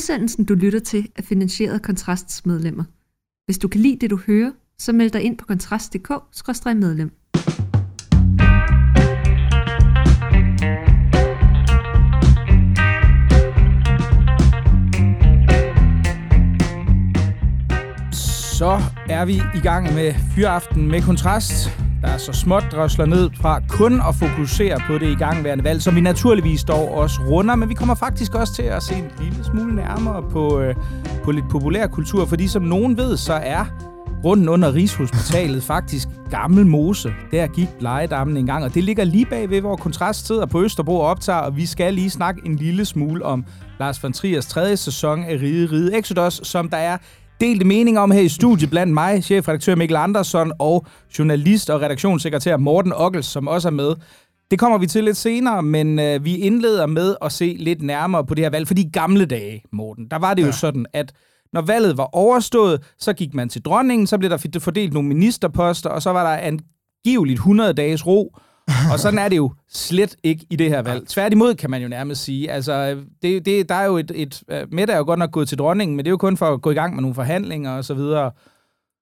Udsendelsen, du lytter til, er finansieret af Kontrasts medlemmer. Hvis du kan lide det, du hører, så meld dig ind på kontrast.dk-medlem. Så er vi i gang med Fyraften med Kontrast, der er så småt drøsler ned fra kun at fokusere på det igangværende valg, som vi naturligvis dog også runder, men vi kommer faktisk også til at se en lille smule nærmere på, øh, på lidt populær kultur, fordi som nogen ved, så er runden under Rigshospitalet faktisk gammel mose. Der gik legedammen en gang, og det ligger lige bag ved, hvor Kontrast sidder på Østerbro og optager, og vi skal lige snakke en lille smule om Lars von Triers tredje sæson af Ride Ride Exodus, som der er delte meninger om her i studiet blandt mig, chefredaktør Mikkel Andersson og journalist og redaktionssekretær Morten Ockels, som også er med. Det kommer vi til lidt senere, men øh, vi indleder med at se lidt nærmere på det her valg. For de gamle dage, Morten, der var det ja. jo sådan, at når valget var overstået, så gik man til dronningen, så blev der fordelt nogle ministerposter, og så var der angiveligt 100 dages ro, og sådan er det jo slet ikke i det her valg. Tværtimod kan man jo nærmest sige. Altså, det, det, der er jo et, et... Mette er jo godt nok gået til dronningen, men det er jo kun for at gå i gang med nogle forhandlinger og så videre.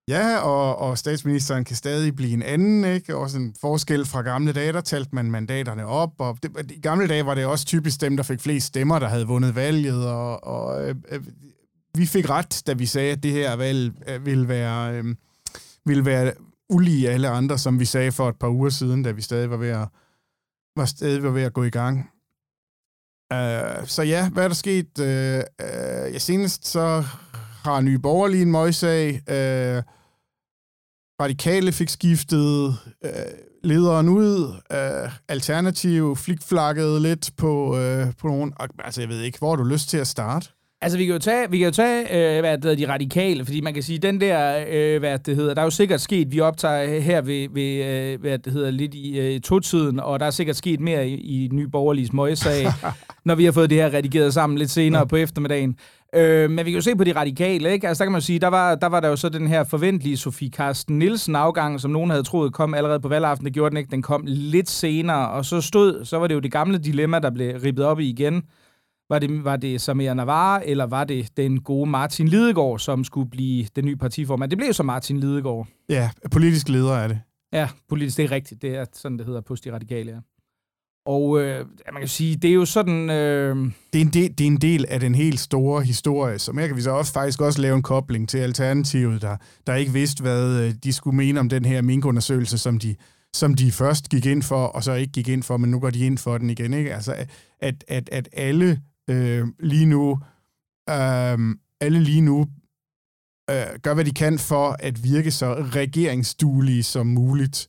Ja, og, og statsministeren kan stadig blive en anden, ikke? Også en forskel fra gamle dage, der talte man mandaterne op, og det, i gamle dage var det også typisk dem, der fik flest stemmer, der havde vundet valget, og, og øh, øh, vi fik ret, da vi sagde, at det her valg øh, ville være, øh, ville være ulige alle andre, som vi sagde for et par uger siden, da vi stadig var ved at, var stadig var ved at gå i gang. Uh, så ja, hvad er der sket? Uh, uh, ja, senest så har Nye Borgerlige en møgssag. Uh, Radikale fik skiftet uh, lederen ud. Uh, Alternativ flikflakkede lidt på, uh, på nogen... Altså, jeg ved ikke, hvor har du lyst til at starte? Altså, vi kan jo tage, vi kan jo tage øh, hvad det hedder, de radikale, fordi man kan sige, den der, øh, hvad det hedder, der er jo sikkert sket, vi optager her ved, ved øh, hvad det hedder, lidt i øh, to-tiden, og der er sikkert sket mere i, i Ny Borgerliges møgssag, når vi har fået det her redigeret sammen lidt senere ja. på eftermiddagen. Øh, men vi kan jo se på de radikale, ikke? Altså, der kan man sige, der var, der var der jo så den her forventelige Sofie Karsten Nielsen afgang, som nogen havde troet kom allerede på valgaften. Det gjorde den ikke. Den kom lidt senere, og så stod, så var det jo det gamle dilemma, der blev ribbet op i igen var det, var det Samir Navarre, eller var det den gode Martin Lidegaard, som skulle blive den nye partiformand? Det blev så Martin Lidegaard. Ja, politisk leder er det. Ja, politisk, det er rigtigt. Det er sådan, det hedder på de radikale, ja. Og øh, man kan sige, det er jo sådan... Øh... Det, er en del, det er en del af den helt store historie, som jeg kan vi så også, faktisk også lave en kobling til Alternativet, der, der ikke vidste, hvad øh, de skulle mene om den her minkundersøgelse, som de, som de først gik ind for, og så ikke gik ind for, men nu går de ind for den igen. Ikke? Altså, at, at, at alle øh, lige nu, øh, alle lige nu øh, gør, hvad de kan for at virke så regeringsduelige som muligt.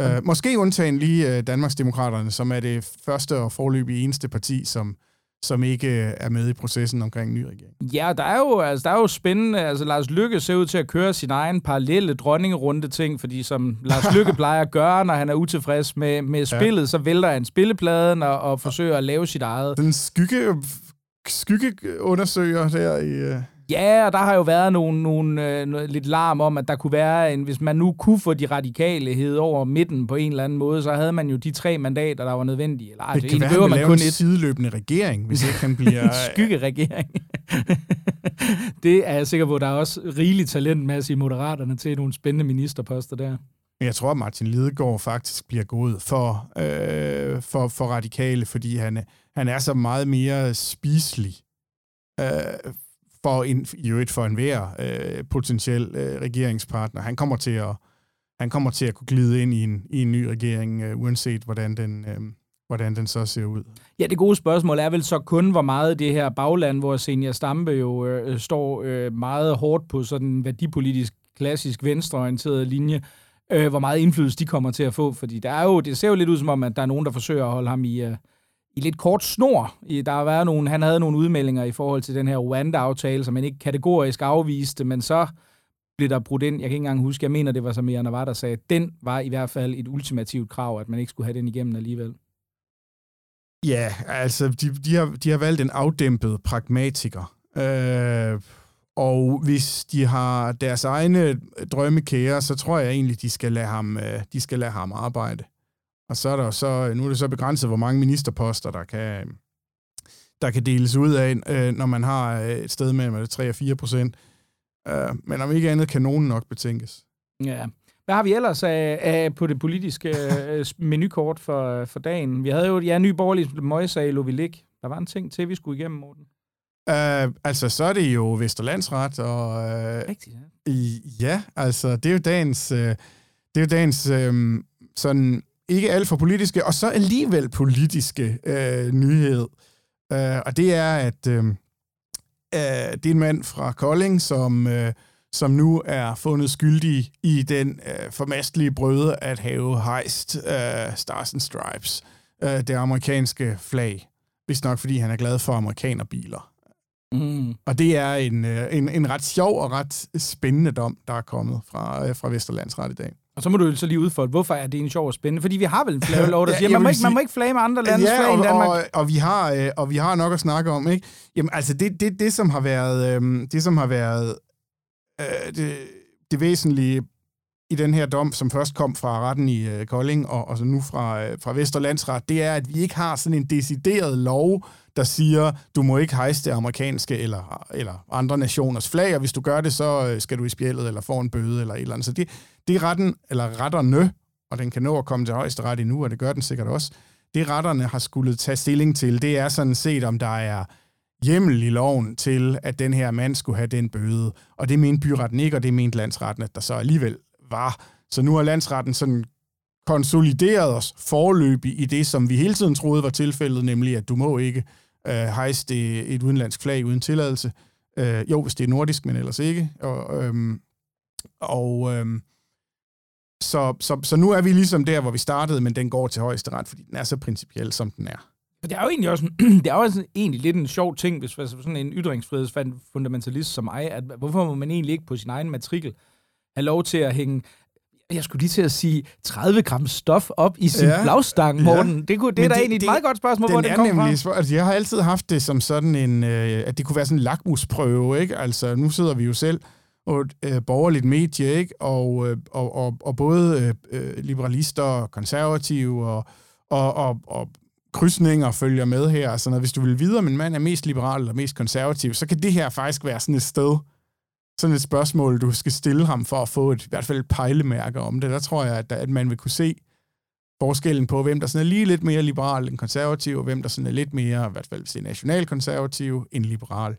Øh, måske undtagen lige øh, Danmarksdemokraterne, som er det første og forløbige eneste parti, som, som ikke er med i processen omkring ny regering. Ja, der er jo, altså, der er jo spændende. Altså, Lars Lykke ser ud til at køre sin egen parallelle dronningerunde ting, fordi som Lars Lykke plejer at gøre, når han er utilfreds med, med spillet, ja. så vælter han spillepladen og, og forsøger at lave sit eget. Den skygge, skygge undersøger der i... Ja, og der har jo været nogle, nogle, øh, lidt larm om, at der kunne være en, hvis man nu kunne få de radikale hed over midten på en eller anden måde, så havde man jo de tre mandater, der var nødvendige. Eller, det kan være, man kun en et... sideløbende regering, hvis ikke han bliver... en skyggeregering. det er jeg sikker på, der er også rigeligt talentmasse i Moderaterne til nogle spændende ministerposter der. Jeg tror, at Martin Lidegaard faktisk bliver gået for, øh, for, for radikale, fordi han, han er så meget mere spiselig. Øh, for en, i øvrigt for enhver øh, potentiel øh, regeringspartner. Han kommer til at han kommer til at kunne glide ind i en, i en ny regering, øh, uanset hvordan den, øh, hvordan den så ser ud. Ja, det gode spørgsmål er vel så kun, hvor meget det her bagland, hvor Senior Stampe jo øh, står øh, meget hårdt på sådan en værdipolitisk, klassisk venstreorienteret linje, øh, hvor meget indflydelse de kommer til at få, fordi der er jo, det ser jo lidt ud som om, at der er nogen, der forsøger at holde ham i, øh, i lidt kort snor. Der har været nogle, han havde nogle udmeldinger i forhold til den her Rwanda-aftale, som han ikke kategorisk afviste, men så blev der brudt ind. Jeg kan ikke engang huske, jeg mener, det var Samir var, der sagde, at den var i hvert fald et ultimativt krav, at man ikke skulle have den igennem alligevel. Ja, altså, de, de, har, de har valgt en afdæmpet pragmatiker. Øh, og hvis de har deres egne drømmekære, så tror jeg egentlig, de skal lade ham, øh, de skal lade ham arbejde. Og så er der så, nu er det så begrænset, hvor mange ministerposter, der kan, der kan deles ud af, øh, når man har øh, et sted mellem 3 og 4 procent. Øh, men om ikke andet kan nogen nok betænkes. Ja. Hvad har vi ellers af, af på det politiske øh, menukort for, for dagen? Vi havde jo ja, ny borgerlig møjsag i Lovilik. Der var en ting til, vi skulle igennem, Morten. Uh, altså, så er det jo Vesterlandsret, og... Uh, Rigtigt, ja. I, ja, altså, det er jo dagens... Uh, det er jo dagens um, sådan ikke alt for politiske, og så alligevel politiske uh, nyhed. Uh, og det er, at uh, uh, det er en mand fra Kolding, som, uh, som nu er fundet skyldig i den uh, formastelige brøde at have hejst uh, Stars and Stripes, uh, det amerikanske flag. Hvis nok fordi han er glad for amerikanerbiler. Mm. Og det er en, øh, en, en ret sjov og ret spændende dom, der er kommet fra, øh, fra Vesterlandsret i dag. Og så må du så lige udfolde, hvorfor er det en sjov og spændende? Fordi vi har vel en flagelov, der ja, siger, man må, ikke, man må ikke flage med andre landes ja, flag i Danmark. Og, og, vi har, øh, og vi har nok at snakke om, ikke? Jamen altså, det, det, det som har været, øh, det, som har været øh, det, det væsentlige i den her dom, som først kom fra retten i øh, Kolding, og, og så nu fra, øh, fra Vesterlandsret, det er, at vi ikke har sådan en decideret lov, der siger, du må ikke hejse det amerikanske eller, eller andre nationers flag, og hvis du gør det, så øh, skal du i spjældet eller få en bøde eller et eller andet. Så det, det er retten, eller retterne, og den kan nå at komme til højeste ret endnu, og det gør den sikkert også, det retterne har skulle tage stilling til, det er sådan set, om der er hjemmel i loven til, at den her mand skulle have den bøde. Og det mente byretten ikke, og det mente landsretten, at der så alligevel var. Så nu har landsretten sådan konsolideret os forløbig i det, som vi hele tiden troede var tilfældet, nemlig at du må ikke øh, hejse det et udenlandsk flag uden tilladelse. Øh, jo, hvis det er nordisk, men ellers ikke. Og, øhm, og øhm, så, så, så nu er vi ligesom der, hvor vi startede, men den går til højesteret, fordi den er så principiel, som den er. Det er jo egentlig også, det er også altså egentlig lidt en sjov ting, hvis altså sådan en ytringsfrihedsfundamentalist som mig, at hvorfor må man egentlig ikke på sin egen matrikel have lov til at hænge jeg skulle lige til at sige 30 gram stof op i sin ja, flagstang, Morten. Ja. Det, kunne, det er da egentlig et meget godt spørgsmål, hvor den kommer nemlig, fra. Altså, jeg har altid haft det som sådan en, øh, at det kunne være sådan en lakmusprøve, ikke? Altså, nu sidder vi jo selv og øh, borgerligt medie, ikke? Og, øh, og, og, og både øh, liberalister og konservative og, og, og, og krydsninger følger med her. Altså, når, hvis du vil vide, om en mand er mest liberal eller mest konservativ, så kan det her faktisk være sådan et sted, sådan et spørgsmål, du skal stille ham for at få et, i hvert fald et pejlemærke om det. Der tror jeg, at, at man vil kunne se forskellen på, hvem der sådan er lige lidt mere liberal end konservativ, og hvem der sådan er lidt mere, i hvert fald se nationalkonservativ end liberal.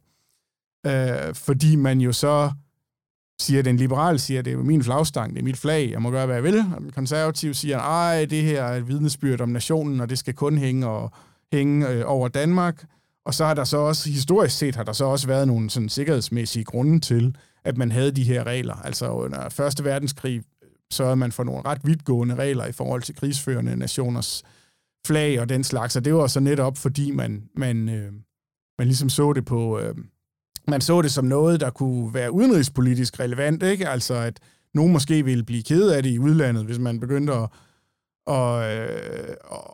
Øh, fordi man jo så siger, at den liberale siger, at det er min flagstang, det er mit flag, jeg må gøre, hvad jeg vil. Og den konservative siger, ej, det her er et vidnesbyrd om nationen, og det skal kun hænge, og, hænge øh, over Danmark. Og så har der så også, historisk set, har der så også været nogle sådan sikkerhedsmæssige grunde til, at man havde de her regler. Altså under Første Verdenskrig øh, sørgede man for nogle ret vidtgående regler i forhold til krigsførende nationers flag og den slags, og det var så netop, fordi man, man, øh, man ligesom så det på... Øh, man så det som noget, der kunne være udenrigspolitisk relevant, ikke? Altså, at nogen måske ville blive ked af det i udlandet, hvis man begyndte at, og,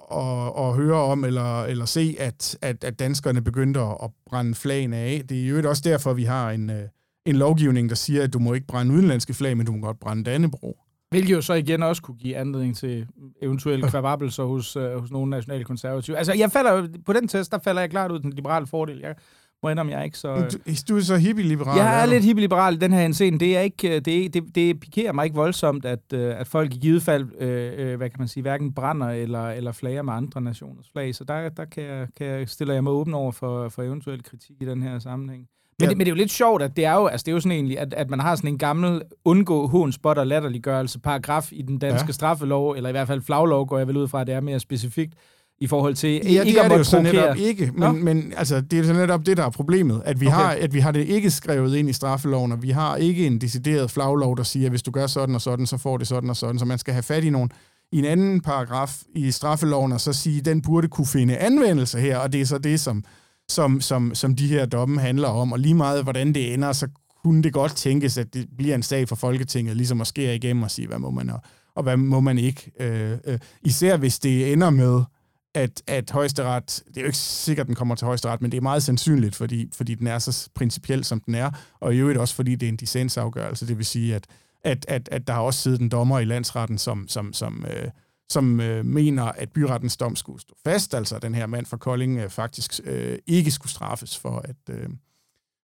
og, og høre om eller, eller se, at, at, at danskerne begyndte at brænde flagene af. Det er jo også derfor, vi har en, øh, en lovgivning, der siger, at du må ikke brænde udenlandske flag, men du må godt brænde Dannebro. Hvilket jo så igen også kunne give anledning til eventuelle kvababelser hos, uh, hos nogle nationale konservative. Altså, jeg falder, på den test, der falder jeg klart ud den liberale fordel. Jeg må indrømme, jeg er ikke så... Du, du er så hippie-liberal. Jeg er lidt hippie-liberal i den her scene. Det, er ikke, det, det, det pikerer mig ikke voldsomt, at, øh, at folk i givet fald, øh, hvad kan man sige, hverken brænder eller, eller flager med andre nationers flag. Så der, der kan jeg, kan jeg, stiller jeg mig åben over for, for eventuel kritik i den her sammenhæng. Men, ja. det, men det er jo lidt sjovt, at det er jo, altså det er jo sådan egentlig, at, at man har sådan en gammel undgå hån, spot og latterliggørelse paragraf i den danske ja. straffelov, eller i hvert fald flaglov, går jeg vel ud fra, at det er mere specifikt, i forhold til ja, ikke det er det jo så netop ikke, men, men altså, det er så netop det, der er problemet, at vi, okay. har, at vi har det ikke skrevet ind i straffeloven, og vi har ikke en decideret flaglov, der siger, at hvis du gør sådan og sådan, så får det sådan og sådan, så man skal have fat i nogen i en anden paragraf i straffeloven, og så sige, at den burde kunne finde anvendelse her, og det er så det, som, som, som, som de her domme handler om, og lige meget hvordan det ender, så kunne det godt tænkes, at det bliver en sag for Folketinget, ligesom at skære igennem og sige, hvad må man og, og hvad må man ikke. Øh, øh, især hvis det ender med, at, at højesteret, det er jo ikke sikkert, at den kommer til højesteret, men det er meget sandsynligt, fordi, fordi den er så principiel, som den er, og i øvrigt også, fordi det er en dissensafgørelse, det vil sige, at, at, at, at der har også siddet en dommer i landsretten, som, som, som, øh, som øh, mener, at byrettens dom skulle stå fast, altså at den her mand fra Kolding øh, faktisk øh, ikke skulle straffes for at, øh,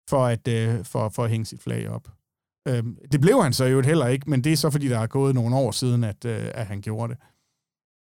for, at, øh, for, for at hænge sit flag op. Øh, det blev han så jo heller ikke, men det er så fordi, der er gået nogle år siden, at, øh, at han gjorde det.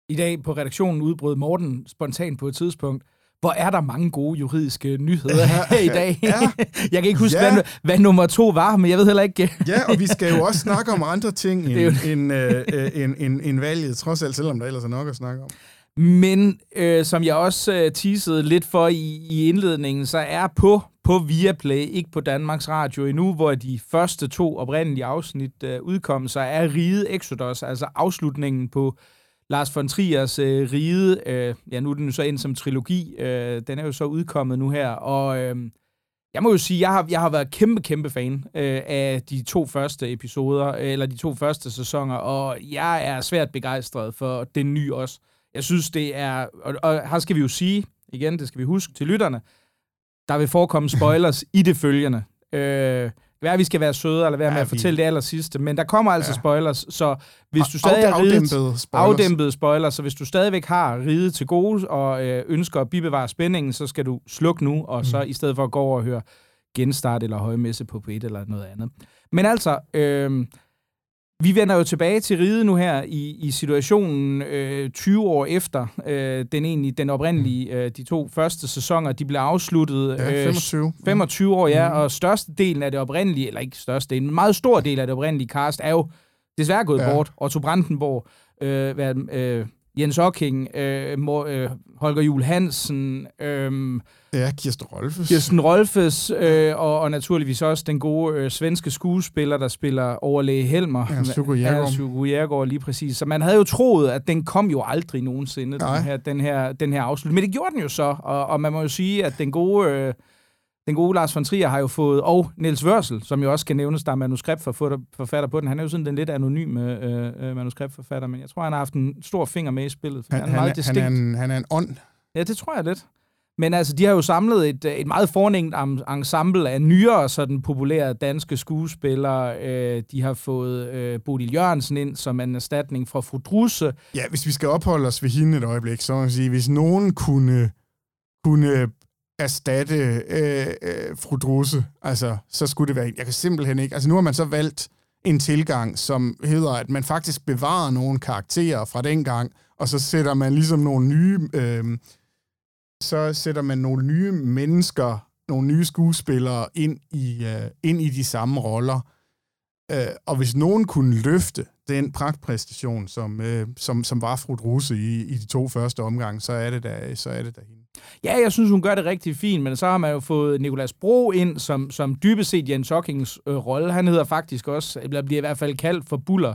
I dag på redaktionen udbrød Morten spontant på et tidspunkt, hvor er der mange gode juridiske nyheder her i dag. Ja. Jeg kan ikke huske, ja. hvad, hvad nummer to var, men jeg ved heller ikke... ja, og vi skal jo også snakke om andre ting end, jo... end, øh, øh, end, end, end valget, trods alt, selvom der ellers er nok at snakke om. Men øh, som jeg også øh, teasede lidt for i, i indledningen, så er på, på Viaplay, ikke på Danmarks Radio endnu, hvor de første to oprindelige afsnit øh, udkom, så er Ride Exodus, altså afslutningen på Lars von Triers øh, Ride, øh, ja nu er den jo så ind som trilogi, øh, den er jo så udkommet nu her, og øh, jeg må jo sige, jeg har, jeg har været kæmpe, kæmpe fan øh, af de to første episoder, øh, eller de to første sæsoner, og jeg er svært begejstret for den nye også. Jeg synes, det er, og, og her skal vi jo sige, igen, det skal vi huske til lytterne, der vil forekomme spoilers i det følgende. Øh, hvad er, vi skal være søde, eller være ja, med at fortælle vi... det aller sidste, men der kommer altså ja. spoilers, så hvis du stadig har ridet, spoilers. afdæmpede spoilers, så hvis du stadigvæk har ridet til gode og øh, ønsker at bibevare spændingen, så skal du slukke nu, og mm. så i stedet for at gå over og høre genstart eller højmesse på P1 eller noget andet. Men altså, øh, vi vender jo tilbage til ride nu her i, i situationen øh, 20 år efter øh, den egentlig den oprindelige øh, de to første sæsoner de blev afsluttet. Ja, 25. Øh, 25 år, ja, mm. og størstedelen af det oprindelige eller ikke størstedelen, men meget stor del af det oprindelige cast er jo desværre gået ja. bort. Otto Brandenborg, øh, hvad, øh, Jens Ocking, øh, øh, Holger Jul Hansen, øh, ja, Kirsten Rolfes, Kirsten Rolfes øh, og, og naturligvis også den gode øh, svenske skuespiller, der spiller overlæge Helmer. Ja, Sugo Jærgaard. Ja, lige præcis. Så man havde jo troet, at den kom jo aldrig nogensinde, den her, den, her, den her afslutning. Men det gjorde den jo så, og, og man må jo sige, at den gode... Øh, den gode Lars von Trier har jo fået, og Niels Wørsel, som jo også kan nævnes, der er manuskriptforfatter på den. Han er jo sådan den lidt anonyme øh, øh, manuskriptforfatter, men jeg tror, han har haft en stor finger med i spillet. Han, han, er meget han, er en, han er en ånd. Ja, det tror jeg lidt. Men altså, de har jo samlet et, et meget fornemt ensemble af nyere sådan populære danske skuespillere. Øh, de har fået øh, Bodil Jørgensen ind som en erstatning fra Fru Drusse. Ja, hvis vi skal opholde os ved hende et øjeblik, så må man sige, hvis nogen kunne, kunne erstatte øh, øh, fru Drusse, altså, så skulle det være Jeg kan simpelthen ikke... Altså, nu har man så valgt en tilgang, som hedder, at man faktisk bevarer nogle karakterer fra dengang, og så sætter man ligesom nogle nye... Øh, så sætter man nogle nye mennesker, nogle nye skuespillere ind i, øh, ind i de samme roller. Øh, og hvis nogen kunne løfte den pragtpræstation, som, øh, som, som var fru Drusse i, i de to første omgange, så er det da, så er det da hende. Ja, jeg synes, hun gør det rigtig fint, men så har man jo fået Nikolas Bro ind, som, som dybest set Jens Ockings øh, rolle. Han hedder faktisk også, eller bliver i hvert fald kaldt for Buller,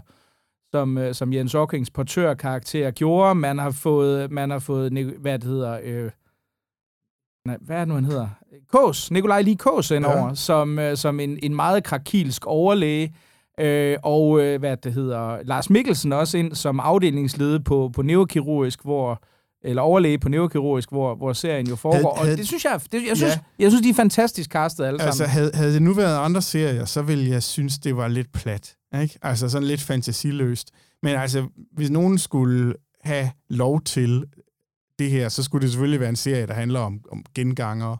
som, øh, som Jens Ockings portørkarakter gjorde. Man har fået, man har fået hvad det hedder, øh, nej, hvad er det nu, han hedder? Kås, Nikolaj Lige Kås indover, ja. som, øh, som en, en meget krakilsk overlæge, Øh, og øh, hvad det hedder, Lars Mikkelsen også ind som afdelingsleder på, på neurokirurgisk, hvor eller overlæge på neurokirurgisk, hvor, hvor serien jo foregår. Havde, havde, og det synes jeg, det, jeg, synes, ja. jeg synes, de er fantastisk castet alle altså, sammen. Havde, havde det nu været andre serier, så ville jeg synes, det var lidt plat. Ikke? Altså sådan lidt fantasiløst. Men altså, hvis nogen skulle have lov til det her, så skulle det selvfølgelig være en serie, der handler om, om genganger.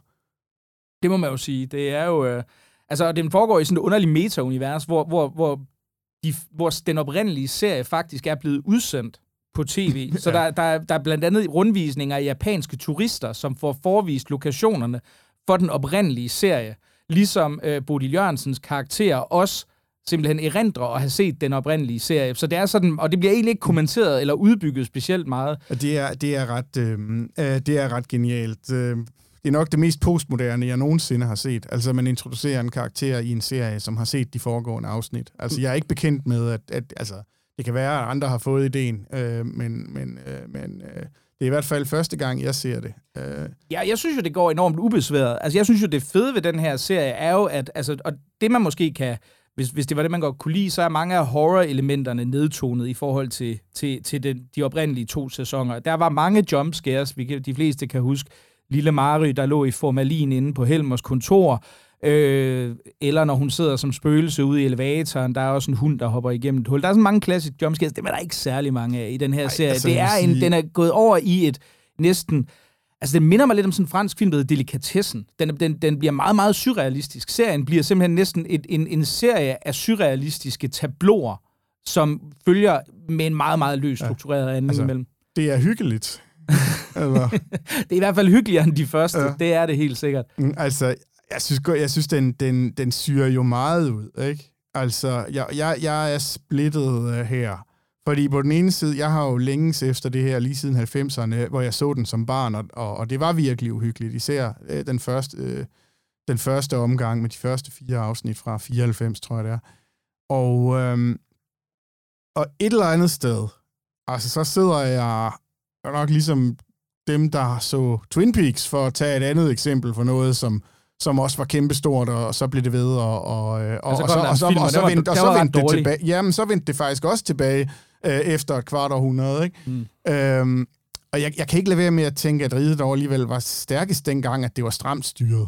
Det må man jo sige. Det er jo... Øh, altså, den foregår i sådan et underligt meta-univers, hvor, hvor, hvor, de, hvor den oprindelige serie faktisk er blevet udsendt på tv. Så ja. der, der, der er blandt andet rundvisninger af japanske turister, som får forvist lokationerne for den oprindelige serie. Ligesom øh, Bodil Jørgensens karakter også simpelthen erindrer og have set den oprindelige serie. Så det er sådan, og det bliver egentlig ikke kommenteret eller udbygget specielt meget. Det er, det er, ret, øh, øh, det er ret genialt. Øh, det er nok det mest postmoderne, jeg nogensinde har set. Altså, man introducerer en karakter i en serie, som har set de foregående afsnit. Altså, jeg er ikke bekendt med, at, at altså, det kan være, at andre har fået ideen, øh, men, men, øh, men øh, det er i hvert fald første gang, jeg ser det. Øh. Ja, jeg synes jo, det går enormt ubesværet. Altså, jeg synes jo, det fede ved den her serie er jo, at altså, og det man måske kan hvis, hvis det var det, man godt kunne lide, så er mange af horror-elementerne nedtonet i forhold til, til, til den, de oprindelige to sæsoner. Der var mange jumpscares, vi kan, de fleste kan huske. Lille Mary, der lå i formalin inde på Helmers kontor. Øh, eller når hun sidder som spøgelse ude i elevatoren, der er også en hund, der hopper igennem et hul. Der er sådan mange klassiske jumpscares, det er der ikke særlig mange af i den her Ej, serie. Altså, det er en, den er gået over i et næsten... Altså, det minder mig lidt om sådan en fransk film, der hedder Delikatessen. Den, den, den bliver meget, meget surrealistisk. Serien bliver simpelthen næsten et, en, en serie af surrealistiske tabloer, som følger med en meget, meget løs struktureret ja. handling altså, imellem. Det er hyggeligt. Eller? det er i hvert fald hyggeligere end de første. Ja. Det er det helt sikkert. Mm, altså, jeg synes, jeg synes den, den, den syrer jo meget ud, ikke? Altså, jeg, jeg, jeg er splittet øh, her. Fordi på den ene side, jeg har jo længes efter det her, lige siden 90'erne, hvor jeg så den som barn, og, og, og det var virkelig uhyggeligt. Især øh, den, første, øh, den første omgang med de første fire afsnit fra 94, tror jeg det er. Og, øh, og et eller andet sted, altså så sidder jeg nok ligesom dem, der så Twin Peaks, for at tage et andet eksempel for noget, som som også var kæmpestort, og så blev det ved, og, og, og, og, og, så, og, så, og så vendte, og så vendte det tilbage. Jamen, så vendte det faktisk også tilbage øh, efter et kvart århundrede, ikke? Mm. Øhm, og jeg, jeg kan ikke lade være med at tænke, at riget dog alligevel var stærkest dengang, at det var stramt styret.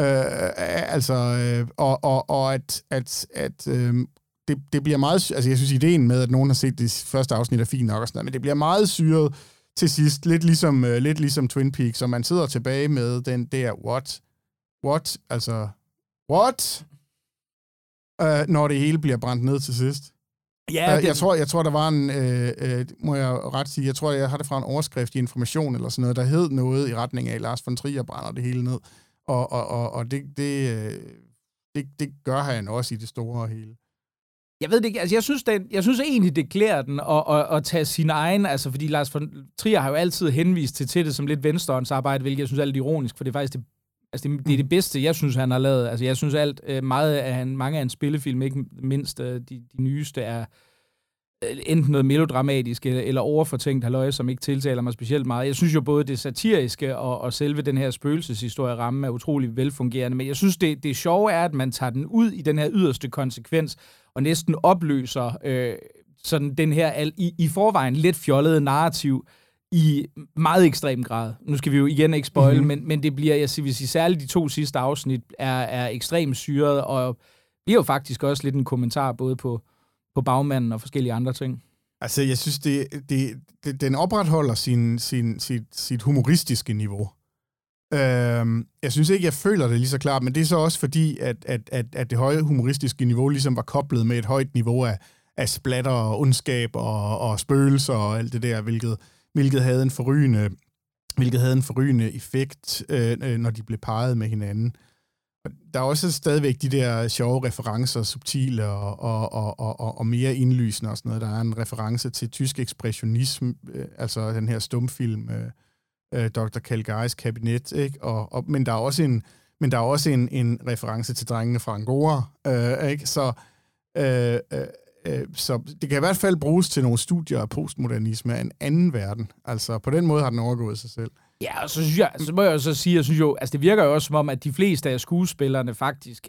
Øh, altså, øh, og, og, og at, at, at øh, det, det bliver meget... Altså, jeg synes, ideen med, at nogen har set det første afsnit er fint nok og sådan noget, men det bliver meget syret til sidst, lidt ligesom, uh, lidt ligesom Twin Peaks, og man sidder tilbage med den der, what? What? Altså, what? Uh, når det hele bliver brændt ned til sidst. Ja, uh, det... jeg, tror, jeg tror, der var en, uh, uh, må jeg ret sige, jeg tror, jeg har det fra en overskrift i Information eller sådan noget, der hed noget i retning af, Lars von Trier brænder det hele ned. Og, og, og, og det, det, det, det gør han også i det store hele. Jeg ved det ikke, altså jeg synes, det, jeg synes egentlig, det klæder den at, at, at tage sin egen, altså fordi Lars von Trier har jo altid henvist til, til det som lidt venstrehåndsarbejde, hvilket jeg synes er lidt ironisk, for det er faktisk det, altså det, det er det bedste, jeg synes, han har lavet. Altså jeg synes alt, øh, meget af han, mange af hans spillefilm, ikke mindst øh, de, de nyeste, er øh, enten noget melodramatisk eller, eller overfortænkt halvøje, som ikke tiltaler mig specielt meget. Jeg synes jo både det satiriske og, og selve den her spøgelseshistorie ramme er utrolig velfungerende, men jeg synes, det, det sjove er, at man tager den ud i den her yderste konsekvens, og næsten opløser øh, sådan den her i, i forvejen lidt fjollede narrativ i meget ekstrem grad. Nu skal vi jo igen ikke spoil, mm-hmm. men, men det bliver, jeg vil sige, særligt de to sidste afsnit er, er ekstremt syret, og bliver jo faktisk også lidt en kommentar både på, på bagmanden og forskellige andre ting. Altså, jeg synes, det, det, det, den opretholder sin, sin, sit, sit humoristiske niveau. Øhm, jeg synes ikke, jeg føler det lige så klart, men det er så også fordi, at, at, at, at det høje humoristiske niveau ligesom var koblet med et højt niveau af, af splatter og ondskab og, og spøgelser og alt det der, hvilket, hvilket havde en forrygende, hvilket havde en forrygende effekt, øh, øh når de blev parret med hinanden. Der er også stadigvæk de der sjove referencer, subtile og, og, og, og, og mere indlysende og sådan noget. Der er en reference til tysk ekspressionisme, øh, altså den her stumfilm, øh, øh Dr. Calgarys kabinet, ikke? Og, og, men der er også en, men der er også en, en reference til drengene fra Angora, øh, ikke? Så, øh, øh, så det kan i hvert fald bruges til nogle studier af postmodernisme af en anden verden. Altså på den måde har den overgået sig selv. Ja, og så, synes jeg, så må jeg så sige, jeg synes jo, altså det virker jo også som om, at de fleste af skuespillerne faktisk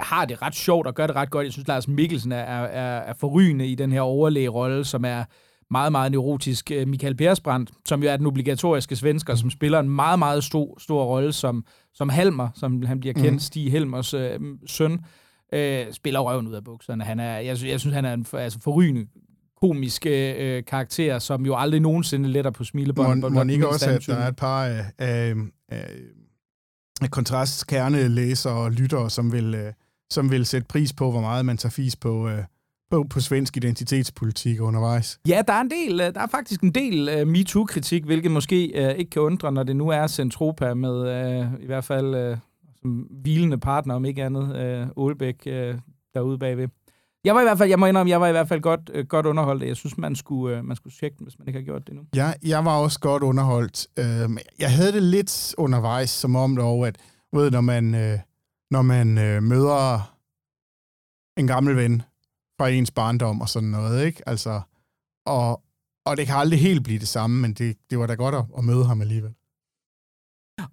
har det ret sjovt og gør det ret godt. Jeg synes, Lars Mikkelsen er, er, er forrygende i den her overlægerolle, som er meget, meget neurotisk øh, Michael Persbrandt, som jo er den obligatoriske svensker, som spiller en meget, meget stor, stor rolle som, som Halmer, som han bliver kendt, mm. Stig Helmers øh, søn, øh, spiller røven ud af bukserne. Han er, jeg, jeg synes, han er en for, altså forrygende komisk øh, karakter, som jo aldrig nogensinde letter på smilebånd. Må, må ikke også, at der er et par af, af, af, af kontrastkerne læsere og lyttere, som vil, øh, som vil sætte pris på, hvor meget man tager fis på, øh, på, på svensk identitetspolitik undervejs. Ja, der er en del, øh, der er faktisk en del uh, MeToo-kritik, hvilket måske uh, ikke kan undre, når det nu er Centropa med uh, i hvert fald uh, som hvilende partner, om ikke andet, uh, Aalbæk øh, derude bagved. Jeg var i hvert fald, jeg må indrømme, jeg var i hvert fald godt, øh, godt underholdt. Jeg synes, man skulle, øh, man skulle tjekke den, hvis man ikke har gjort det nu. Ja, jeg var også godt underholdt. Øh, jeg havde det lidt undervejs, som om dog, at ved, når man, øh, når man øh, møder en gammel ven, fra ens barndom og sådan noget, ikke? Altså, og, og det kan aldrig helt blive det samme, men det, det var da godt at, at møde ham alligevel.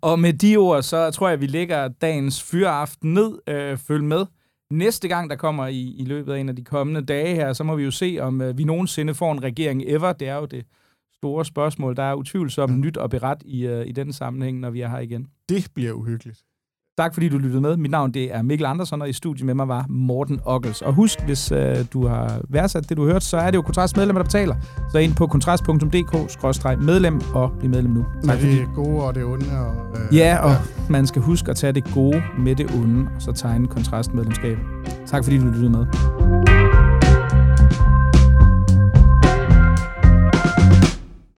Og med de ord, så tror jeg, at vi lægger dagens fyraften ned. Øh, følg med. Næste gang, der kommer i, i løbet af en af de kommende dage her, så må vi jo se, om øh, vi nogensinde får en regering ever. Det er jo det store spørgsmål. Der er utvivlsomt nyt og beret i, øh, i den sammenhæng, når vi er her igen. Det bliver uhyggeligt. Tak fordi du lyttede med. Mit navn det er Mikkel Andersen, og i studiet med mig var Morten Ockels. Og husk, hvis øh, du har værdsat det, du hørt, så er det jo Kontrast medlemmer, der betaler. Så ind på kontrast.dk-medlem og bliv medlem nu. Tak med det gode og det onde. Og, øh, ja, og ja. man skal huske at tage det gode med det onde, og så tegne kontrastmedlemskab. Tak fordi du lyttede med.